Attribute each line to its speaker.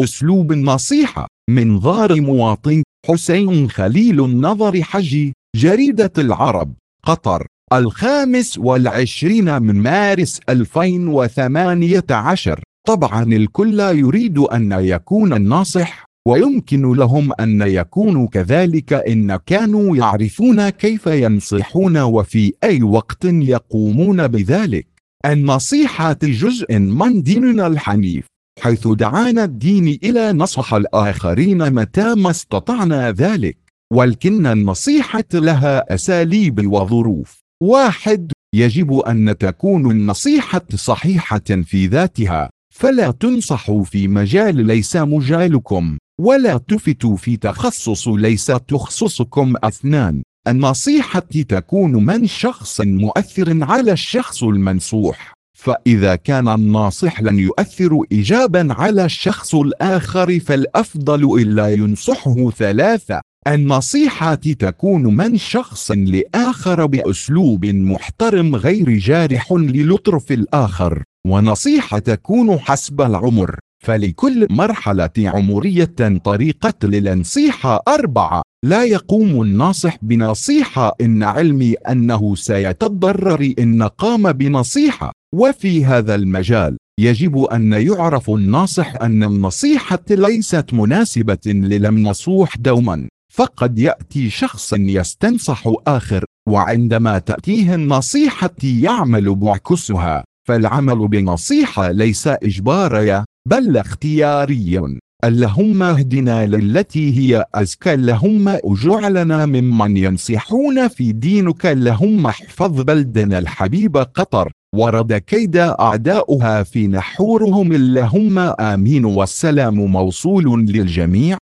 Speaker 1: أسلوب النصيحة منظار مواطن حسين خليل النظر حجي جريدة العرب قطر الخامس والعشرين من مارس 2018 طبعا الكل يريد أن يكون الناصح ويمكن لهم أن يكونوا كذلك إن كانوا يعرفون كيف ينصحون وفي أي وقت يقومون بذلك. النصيحة جزء من ديننا الحنيف. حيث دعانا الدين إلى نصح الآخرين متى ما استطعنا ذلك. ولكن النصيحة لها أساليب وظروف. واحد يجب أن تكون النصيحة صحيحة في ذاتها. فلا تنصحوا في مجال ليس مجالكم. ولا تفتوا في تخصص ليس تخصصكم أثنان. النصيحة تكون من شخص مؤثر على الشخص المنصوح. فإذا كان الناصح لن يؤثر إيجابا على الشخص الآخر فالأفضل إلا ينصحه ثلاثة. النصيحة تكون من شخص لآخر بأسلوب محترم غير جارح للطرف الآخر ونصيحة تكون حسب العمر. فلكل مرحلة عمرية طريقة للنصيحة أربعة. لا يقوم الناصح بنصيحة إن علمي أنه سيتضرر إن قام بنصيحة. وفي هذا المجال يجب أن يعرف الناصح أن النصيحة ليست مناسبة للمنصوح دوما فقد يأتي شخص يستنصح آخر وعندما تأتيه النصيحة يعمل بعكسها فالعمل بنصيحة ليس إجبارية بل اختياري اللهم اهدنا للتي هي أزكى اللهم اجعلنا ممن ينصحون في دينك اللهم احفظ بلدنا الحبيب قطر. ورد كيد أعداؤها في نحورهم اللهم آمين والسلام موصول للجميع.